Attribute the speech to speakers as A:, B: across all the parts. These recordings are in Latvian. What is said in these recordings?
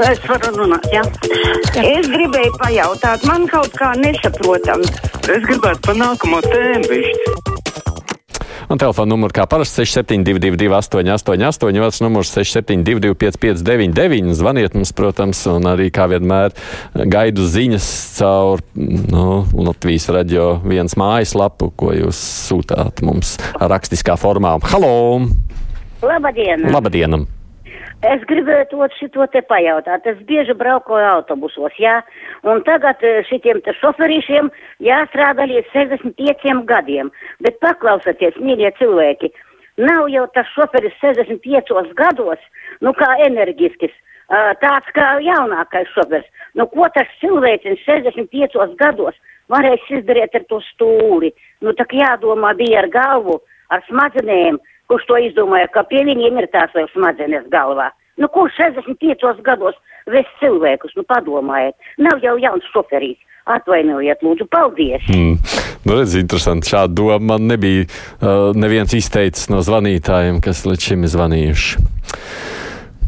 A: Es varu runāt, jā. jā. Es gribēju pajautāt, man kaut kā nesaprotam.
B: Es gribētu pa nākamo tēmu višķi.
C: Un telefona numurs kā parasti 6722, 888, otrs numurs 672, 559, zvaniet mums, protams, un arī kā vienmēr gaidu ziņas caur nu, Latvijas radio viens mājaslapu, ko jūs sūtāt mums rakstiskā formā. Halo!
D: Labdien!
C: Labdien!
D: Es gribētu šito te pajautāt. Es bieži braukoju autobusos, jā, un tagad eh, šitiem te šoferīšiem jāstrādā līdz 65 gadiem. Bet paklausieties, mīļie cilvēki, nav jau tas šoferis 65 gados, nu kā enerģiskis, tāds kā jaunākais šoferis. Nu ko tas cilvēks 65 gados varēs izdarīt ar to stūri? Nu tak jādomā bija ar galvu, ar smadzenēm kurš to izdomāja, ka pie viņiem ir tās vēl smadzenes galvā. Nu, kurš 65 gados ves cilvēkus, nu padomājiet, nav jau jauns šoferīs. Atvainojiet, lūdzu, paldies!
C: Mm. Nu, redz, interesanti. Šādu domu man nebija uh, neviens izteicis no zvanītājiem, kas līdz šim ir zvanījuši.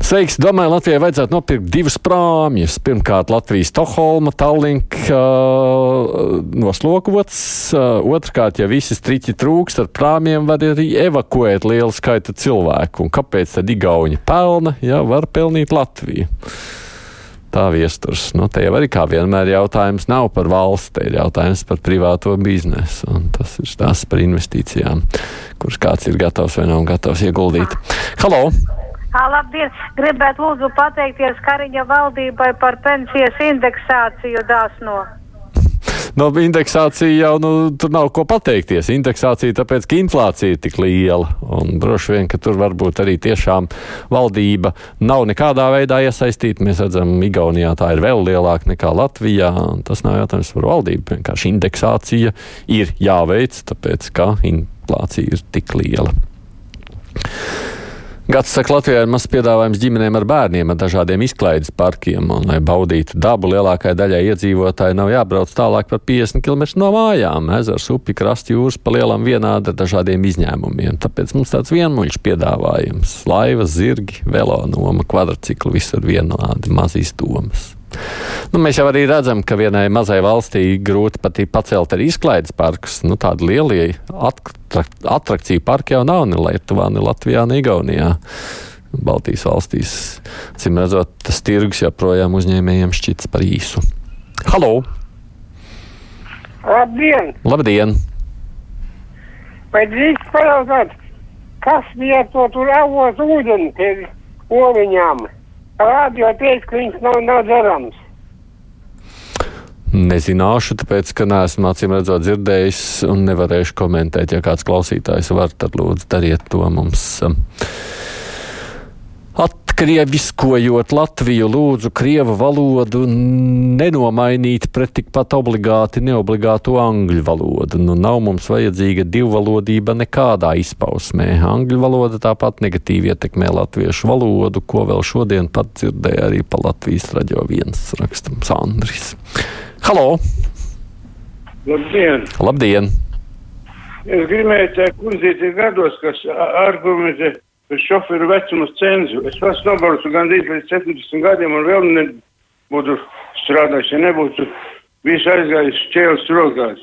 C: Sveiks! Domāju, Latvijai vajadzētu nopirkt divas prāmjas. Pirmkārt, Latvijas Stokholma, Tallink uh, noslogots. Uh, otrkārt, ja visi striķi trūkst, tad prāmjiem var arī evakuēt lielu skaitu cilvēku. Un kāpēc tad Igauni pelna, ja var pelnīt Latviju? Tā viesturs. Nu, te jau arī kā vienmēr jautājums nav par valsts, te ir jautājums par privāto biznesu. Un tas ir stāsts par investīcijām, kuras kāds ir gatavs vai nav gatavs ieguldīt. Halo!
E: Labdien! Gribētu lūdzu pateikties Kariņa valdībai par pensijas indeksāciju dāsno.
C: No indeksācija jau nu, tur nav ko pateikties. Indeksācija tāpēc, ka inflācija ir tik liela. Un droši vien, ka tur varbūt arī tiešām valdība nav nekādā veidā iesaistīta. Mēs redzam, Igaunijā tā ir vēl lielāka nekā Latvijā. Tas nav jautājums par valdību. Vienkārši indeksācija ir jāveic, tāpēc, ka inflācija ir tik liela. Gads saka, Latvijā ir mazs piedāvājums ģimenēm ar bērniem ar dažādiem izklaides parkiem, un, lai baudītu dabu, lielākajai daļai iedzīvotāji nav jābrauc tālāk par 50 km no mājām. Ezers, upi, krasti, jūras pa lielam vienādi ar dažādiem izņēmumiem. Tāpēc mums tāds vienmuļš piedāvājums - laivas, zirgi, velonoma, kvadrcikli, visur vienādi, maz izdomas. Nu, mēs jau arī redzam, ka vienai mazai valstī grūti pat pacelt arī izklaides parkus. Nu, tādi lielie attrakciju parki jau nav ne Lietuvā, ne Latvijā, ne Igaunijā. Baltijas valstīs, cim redzot, tas tirgus joprojām uzņēmējiem šķits par īsu. Halo!
F: Labdien!
C: Labdien!
F: Vai drīkst pajautāt, kas bija to tur avot ūdeni pie oliņām? Radio teica, ka viņš nav, nav dzerams.
C: Nezināšu, tāpēc, ka neesmu acīm redzot dzirdējis un nevarēšu komentēt. Ja kāds klausītājs var, tad lūdzu dariet to mums. Atkrieviskojot Latviju, lūdzu krievu valodu nenomainīt pret tikpat obligāti neobligātu angļu valodu. Nu, nav mums vajadzīga divvalodība nekādā izpausmē. Angļu valoda tāpat negatīvi ietekmē latviešu valodu, ko vēl šodien pat dzirdēja arī pa Latvijas raģio viens rakstams Andris. Halo!
G: Labdien!
C: Labdien!
G: Es gribēju teikt, kurzīt ir gados, kas argumentē šoferu vecumu cenzu. Es pats nobraucu gandrīz līdz 70 gadiem un vēl nebūtu strādājis, ja nebūtu visu aizgājis ķēles rokās.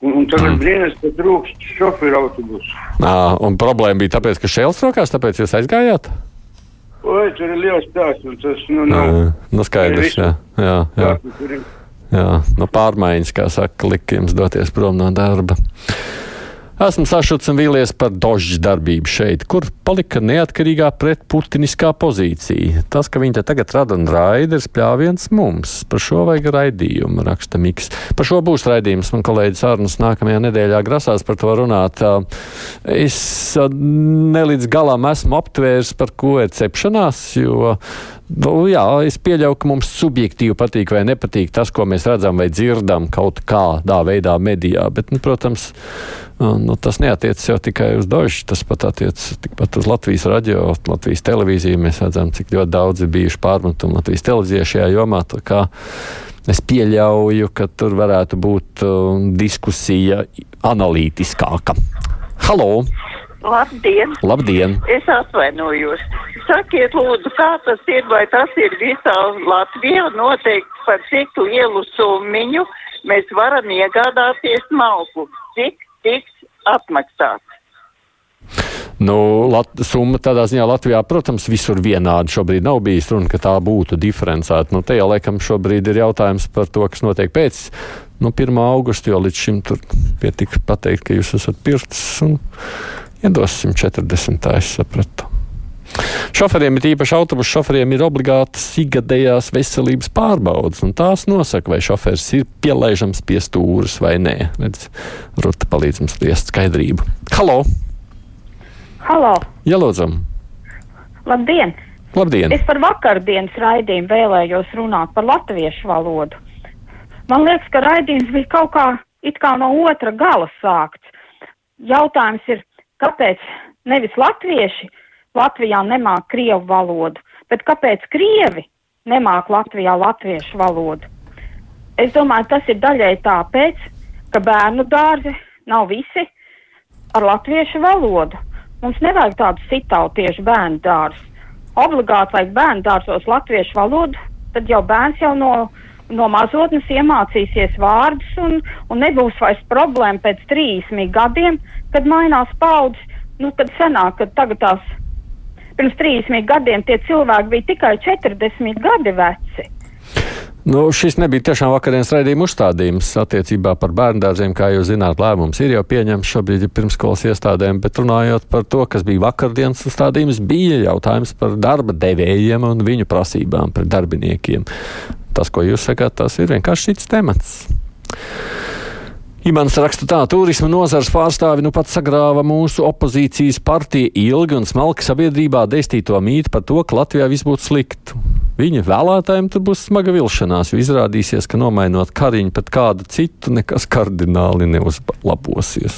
G: Un, un tagad mm. brīnās, ka trūkst šoferu autobusu.
C: Nā, un problēma bija tāpēc, ka šēles rokās, tāpēc jūs aizgājāt?
G: Oi, tur ir liels stāsts, un tas, nu, nav.
C: Nā, nu skaidrs, jā, jā, jā. Jā, nu pārmaiņas, kā saka, lika jums doties prom no darba. Esmu sašuts un vīlies par dožģu darbību šeit, kur palika neatkarīgā pretputiniskā pozīcija. Tas, ka viņi te tagad rada un raida, ir spļāviens mums. Par šo vajag raidījumu, raksta Miks. Par šo būs raidījums. Man kolēģis Arnus nākamajā nedēļā grasās par to runāt. Es ne līdz galam esmu aptvērs, par ko ir cepšanās, jo Nu, jā, es pieļauju, ka mums subjektīvi patīk vai nepatīk tas, ko mēs redzam vai dzirdam kaut kādā veidā medijā. Bet, nu, protams, nu, tas neatiecas jau tikai uz dažu. Tas pat attiecas tikpat uz Latvijas radio, Latvijas televīziju. Mēs redzam, cik ļoti daudz ir bijuši pārmetumi Latvijas televīzijā šajā jomā. Es pieļauju, ka tur varētu būt uh, diskusija analītiskāka. Halo!
H: Labdien!
C: Labdien!
H: Es atvainojos. Sakiet, lūdzu, kā tas ir, vai tas ir visā Latvijā noteikti par cik lielu summiņu mēs varam iegādāties malku? Cik tiks atmaksāts?
C: Nu, Lat summa tādā ziņā Latvijā, protams, visur vienāda. Šobrīd nav bijis runa, ka tā būtu diferencēta. Nu, te jau laikam šobrīd ir jautājums par to, kas notiek pēc nu, 1. augusta, jo līdz šim tur pietika pateikt, ka jūs esat pirts un iedosim 40. es sapratu. Šoferiem, ir īpaši autobusu šoferiem, ir obligātas ikgadējās veselības pārbaudas, un tās nosaka, vai šoferis ir pielaižams pie stūres vai nē. Redz, Ruta palīdz mums spriest skaidrību. Halo!
I: Halo!
C: Ielūdzam!
I: Labdien!
C: Labdien!
I: Es par vakardienas raidījumu vēlējos runāt par latviešu valodu. Man liekas, ka raidījums bija kaut kā it kā no otra gala sākts. Jautājums ir, kāpēc nevis latvieši Latvijā nemāk krievu valodu, bet kāpēc krievi nemāk Latvijā latviešu valodu? Es domāju, tas ir daļai tāpēc, ka bērnu dārzi nav visi ar latviešu valodu. Mums nevajag tādu sitautiešu bērnu dārzu. Obligāti vajag bērnu dārzos latviešu valodu, tad jau bērns jau no, no mazotnes iemācīsies vārdus un, un nebūs vairs problēma pēc 30 gadiem, kad mainās paudzes. Nu, kad senāk, kad tagad tās pirms 30 gadiem tie cilvēki bija tikai 40 gadi veci.
C: Nu, šis nebija tiešām vakardienas raidījuma uzstādījums attiecībā par bērndārziem. Kā jūs zināt, lēmums ir jau pieņemts šobrīd ir pirmskolas iestādēm, bet runājot par to, kas bija vakardienas uzstādījums, bija jautājums par darba devējiem un viņu prasībām pret darbiniekiem. Tas, ko jūs sakāt, tas ir vienkārši cits temats. Imants raksta tā, turisma nozars pārstāvi nu pat sagrāva mūsu opozīcijas partija ilgi un smalki sabiedrībā destīto mītu par to, ka Latvijā viss būtu slikti. Viņa vēlētājiem tur būs smaga vilšanās, jo izrādīsies, ka nomainot kariņu pret kādu citu, nekas kardināli neuzlabosies.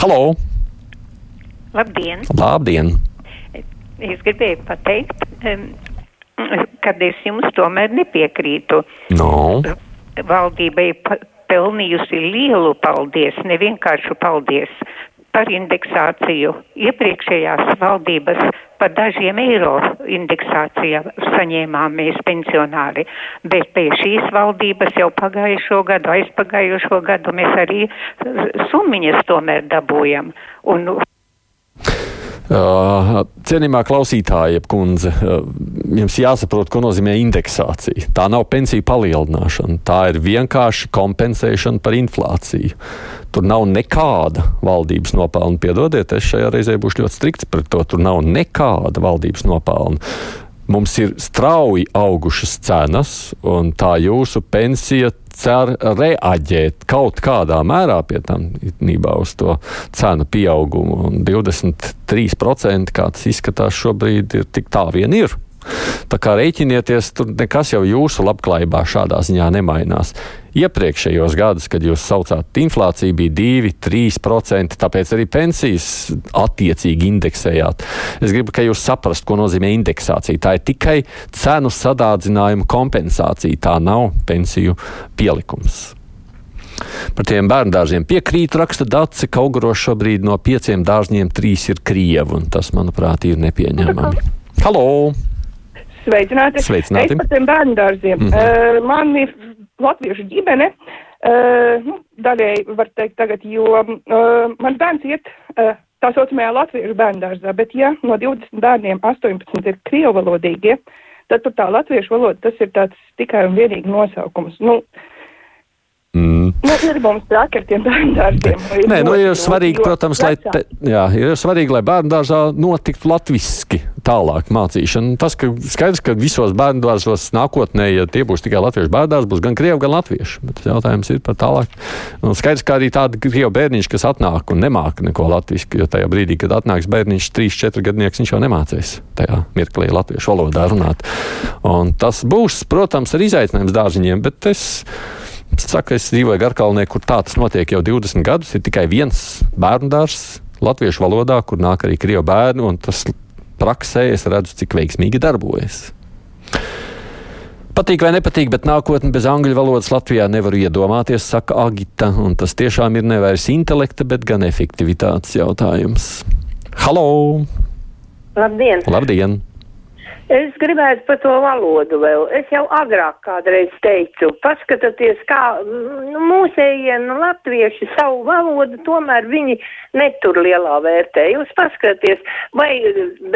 C: Halo!
J: Labdien!
C: Labdien!
J: Es gribēju pateikt, um, kad es jums tomēr nepiekrītu.
C: No.
J: Valdībai pa pelnījusi lielu paldies, ne vienkāršu paldies par indeksāciju. Iepriekšējās valdības par dažiem eiro indeksācijā saņēmām mēs pensionāri, bet pie šīs valdības jau pagājušo gadu, aizpagājušo gadu mēs arī summiņas tomēr dabūjam. Un,
C: cienījamā klausītāja, kundze, uh, jums jāsaprot, ko nozīmē indeksācija. Tā nav pensiju palielināšana, tā ir vienkārši kompensēšana par inflāciju. Tur nav nekāda valdības nopelna. Piedodiet, es šajā reizē būšu ļoti strikts par to. Tur nav nekāda valdības nopelna. Mums ir strauji augušas cenas, un tā jūsu pensija cer reaģēt kaut kādā mērā pie tam īstenībā uz to cenu pieaugumu. Un 23% kā tas izskatās šobrīd ir tik tā vien ir. Tā kā rēķinieties, tur nekas jau jūsu labklājībā šādā ziņā nemainās. Iepriekšējos gados, kad jūs saucāt inflāciju, bija 2-3%, tāpēc arī pensijas attiecīgi indeksējāt. Es gribu, ka jūs saprastu, ko nozīmē indeksācija. Tā ir tikai cenu sadārdzinājuma kompensācija, tā nav pensiju pielikums. Par tiem bērnu dārziem piekrīt, raksta Dārsa, ka auguros šobrīd no pieciem dārziem trīs ir krievi, un tas, manuprāt, ir nepieņemami. Halo!
K: Sveicināti!
C: Sveicināti.
K: Es par tiem bērnu dārziem. Mm -hmm. uh, man ir latviešu ģimene, uh, nu, daļēji var teikt tagad, jo uh, mans bērns iet uh, tā saucamajā latviešu bērnu dārzā, bet ja no 20 bērniem 18 ir krievu valodīgie, tad tur tā latviešu valoda tas ir tāds tikai un vienīgi nosaukums. Nu,
C: Mm.
K: Nu, ir mums traki ar tiem bērndārziem.
C: Nē, nu, ir svarīgi, protams, lai, te, jā, ir svarīgi, lai bērndārzā notiktu latviski tālāk mācīšana. Tas, ka skaidrs, ka visos bērndārzos nākotnē, ja tie būs tikai latviešu bērndārs, būs gan krievi, gan latvieši. Bet jautājums ir par tālāk. Un skaidrs, ka arī tāda krievu bērniņš, kas atnāk un nemāka neko latviski, jo tajā brīdī, kad atnāks bērniņš, 3-4 gadnieks, viņš jau nemācīs tajā mirklī latviešu valodā runāt. Un tas būs, protams, arī izaicinājums dārziņiem, bet es Saka, es dzīvoju Garkalnē, kur tā tas notiek jau 20 gadus. Ir tikai viens bērnu dārzs latviešu valodā, kur nāk arī krievu bērnu, un tas praksē es redzu, cik veiksmīgi darbojas. Patīk vai nepatīk, bet nākotni bez angļu valodas Latvijā nevaru iedomāties, saka Agita. Un tas tiešām ir nevis intelekta, bet gan efektivitātes jautājums. Halo!
L: Labdien!
C: Labdien!
L: Es gribētu par to valodu vēl. Es jau agrāk kādreiz teicu, paskatieties, kā nu, mūsējie nu, latvieši savu valodu tomēr viņi netur lielā vērtē. Jūs paskatieties, vai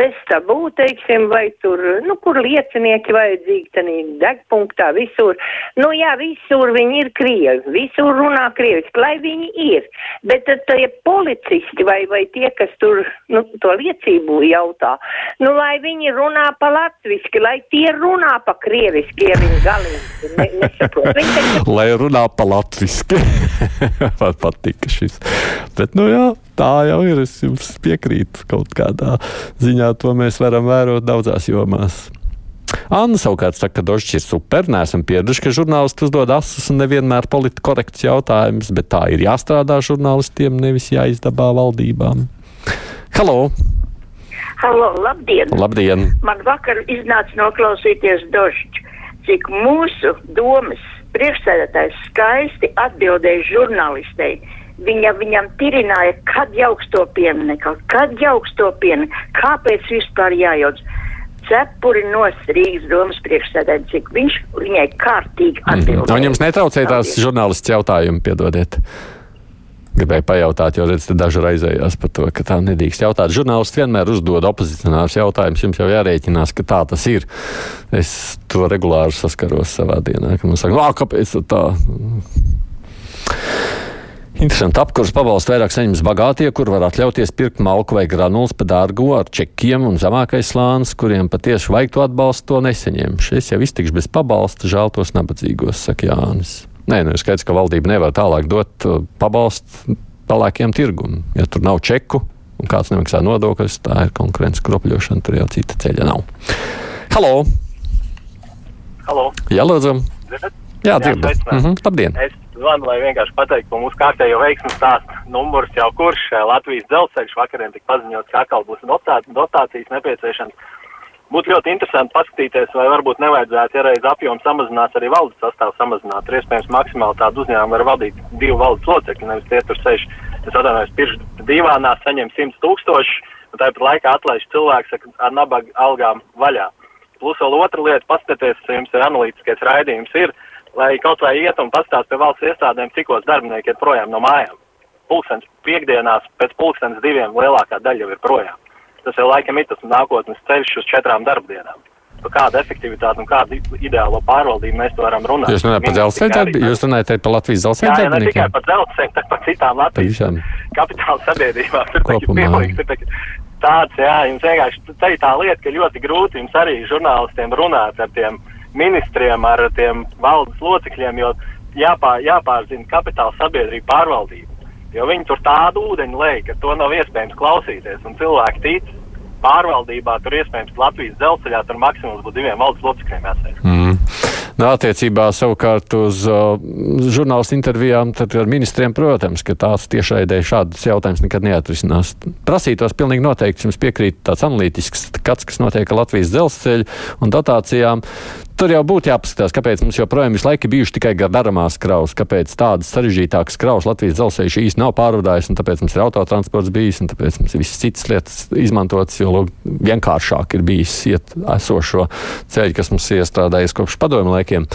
L: bez tabū, teiksim, vai tur, nu, kur liecinieki vajadzīgi tanī degpunktā, visur. Nu, jā, visur viņi ir krievi, visur runā krieviski, lai viņi ir. Bet tad tie policisti vai, vai tie, kas tur, nu, to liecību jautā, nu, lai viņi runā pa latviski, lai tie runā pa krieviski, ja viņi galīgi ne, nesaprot. Viņi taču...
C: Lai runā pa latviski. Man patika šis. Bet, nu jā, tā jau ir. Es jums piekrītu kaut kādā ziņā. To mēs varam vērot daudzās jomās. Anna savukārt saka, ka Dožs ir super. Nesam pieraduši, ka žurnālisti uzdod asus un nevienmēr politiski korekts jautājums, bet tā ir jāstrādā žurnālistiem, nevis jāizdabā valdībām. Halo!
M: Halo, labdien!
C: Labdien!
M: Man vakar iznāca noklausīties Dožģi, cik mūsu domas priekšsēdētājs skaisti atbildēja žurnālistei. Viņa viņam tirināja, kad jauks to pieminiektu, kad jauks to pieminiektu, kāpēc vispār jājauc. Cepuri no Rīgas domas priekšsēdētāja, cik viņš viņai kārtīgi atbildēja.
C: Mm. Un jums netraucēja tās žurnālists jautājumi, piedodiet. Gribēju pajautāt, jo redzat, daži raizējās par to, ka tā nedrīkst jautāt. Žurnālisti vienmēr uzdod opozicionārus jautājumus. Jums jau jārēķinās, ka tā tas ir. Es to regulāri saskaros savā dienā, ka man saka, no, kāpēc tā? Interesanti, apkurss pabalstu vairāk saņems bagātie, kur var atļauties pirkt malku vai granulas pa dārgu ar čekiem, un zemākais slānis, kuriem patiesi vajag to atbalstu, to nesaņemšu. Es jau iztikšu bez pabalsta, žēl tos nabadzīgos, saka Jānis. Nē, nu skaidrs, ka valdība nevar tālāk dot uh, pabalstu pelēkiem tirgum. Ja tur nav čeku un kāds nemaksā nodokļus, tā ir konkurences kropļošana, tur jau cita ceļa nav. Halo!
N: Halo.
C: Jā, lūdzu! Jā, dzirdu.
N: sveicināt.
C: Mhm, labdien!
N: Es zvanu, lai vienkārši pateiktu par mūsu kārtējo veiksmu stāstu. Numurs jau kurš eh, Latvijas dzelzceļš vakariem tika paziņots, ka atkal būs dotā- dotācijas nepieciešams. Būtu ļoti interesanti paskatīties, vai varbūt nevajadzētu, ja reiz apjoms samazinās, arī valdes sastāvu samazināt. Ir iespējams maksimāli tādu uzņēmumu var vadīt divu valdes locekļu, nevis tie tur sēž. Es atvainojos, pirms divānā saņem 100 tūkstoši, un tāpat laikā atlaiž cilvēks ar- nabaga algām vaļā. Plus vēl otra lieta, paskatieties, jums ir analītiskais raidījums, ir, lai kaut vai iet un pastāst pie valsts iestādēm, cikos darbinieki ir projām no mājām. Pulkstens piekdienās pēc pulkstens diviem lielākā daļa jau ir projām. Tas jau laikam ir tas nākotnes ceļš uz četrām darbdienām. Par kādu efektivitāti un kādu ideālo pārvaldību mēs varam runāt.
C: Jūs runājat par dzelzceļa darbību, jūs runājat par Latvijas dzelzceļa
N: jā, ne tikai par dzelzceļu, bet par citām Latvijas kapitāla sabiedrībām. Tur taču taču tāds, jā, jums vienkārši te ir tā lieta, ka ļoti grūti jums arī žurnālistiem runāt ar tiem ministriem, ar tiem valdes locekļiem, jo jāpār, jāpārzina kapitāla sabiedrība pārvaldība. Jo viņi tur tādu ūdeņu lej, ka to nav iespējams klausīties, un cilvēki tic pārvaldībā, tur iespējams Latvijas dzelzceļā, tur maksimums būtu diviem valdes locekļiem jāsēž.
C: Mm. Nu, attiecībā savukārt uz uh, žurnālistu intervijām ar ministriem, protams, ka tāds tiešraidē šādas jautājumas nekad neatrisinās. Prasītos pilnīgi noteikti, jums piekrīt tāds analītisks skats, kas notiek Latvijas dzelzceļu un dotācijām. Tur jau būtu jāpaskatās, kāpēc mums joprojām visu laiku bijuši tikai gardarāmās kravas, kāpēc tādas sarežģītākas kravas Latvijas dzelzceļš īsti nav pārvadājis, un tāpēc mums ir autotransports bijis, un tāpēc mums ir visas citas lietas izmantotas, jo lūk, vienkāršāk ir bijis iet esošo ceļu, kas mums ir iestrādājies kopš padomju laikiem.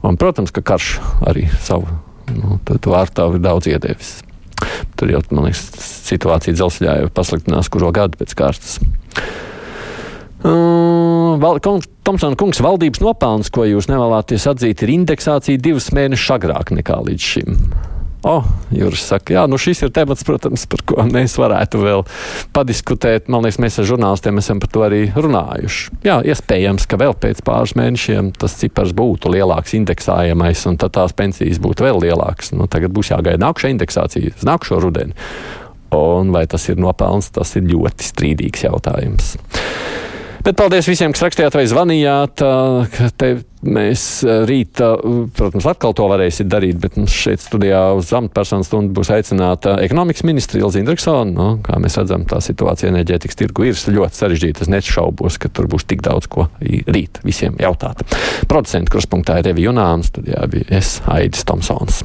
C: Un, protams, ka karš arī savu nu, vārtāvu ir daudz iedevis. Tur jau, man liekas, situācija dzelzceļā jau pasliktinās kuro gadu pēc kārtas. Uh, Val- kungs- Tomsona kungs, valdības nopelns, ko jūs nevēlaties atzīt, ir indeksācija divus mēnešus agrāk nekā līdz šim. O, oh, Juris saka, jā, nu šis ir temats, protams, par ko mēs varētu vēl padiskutēt. Man liekas, mēs ar žurnālistiem esam par to arī runājuši. Jā, iespējams, ka vēl pēc pāris mēnešiem tas cipars būtu lielāks, indeksējamais, un tad tās pensijas būtu vēl lielākas. Nu, tagad būs jāgaida nākamā indeksācija nākamā rudeni. Un vai tas ir nopelns, tas ir ļoti strīdīgs jautājums. Bet paldies visiem, kas rakstījāt vai zvanījāt. Te mēs rīt, protams, atkal to varēsim darīt, bet mums šeit studijā uz amatpersonu stundu būs aicināta ekonomikas ministra Ilza Indriksona. Nu, kā mēs redzam, tā situācija enerģētikas tirgu ir ļoti sarežģīta. Es nešaubos, ka tur būs tik daudz ko rīt visiem jautāt. Producentu kruspunktā ir Revi Junāns, studijā bija es, Aidis Tomsons.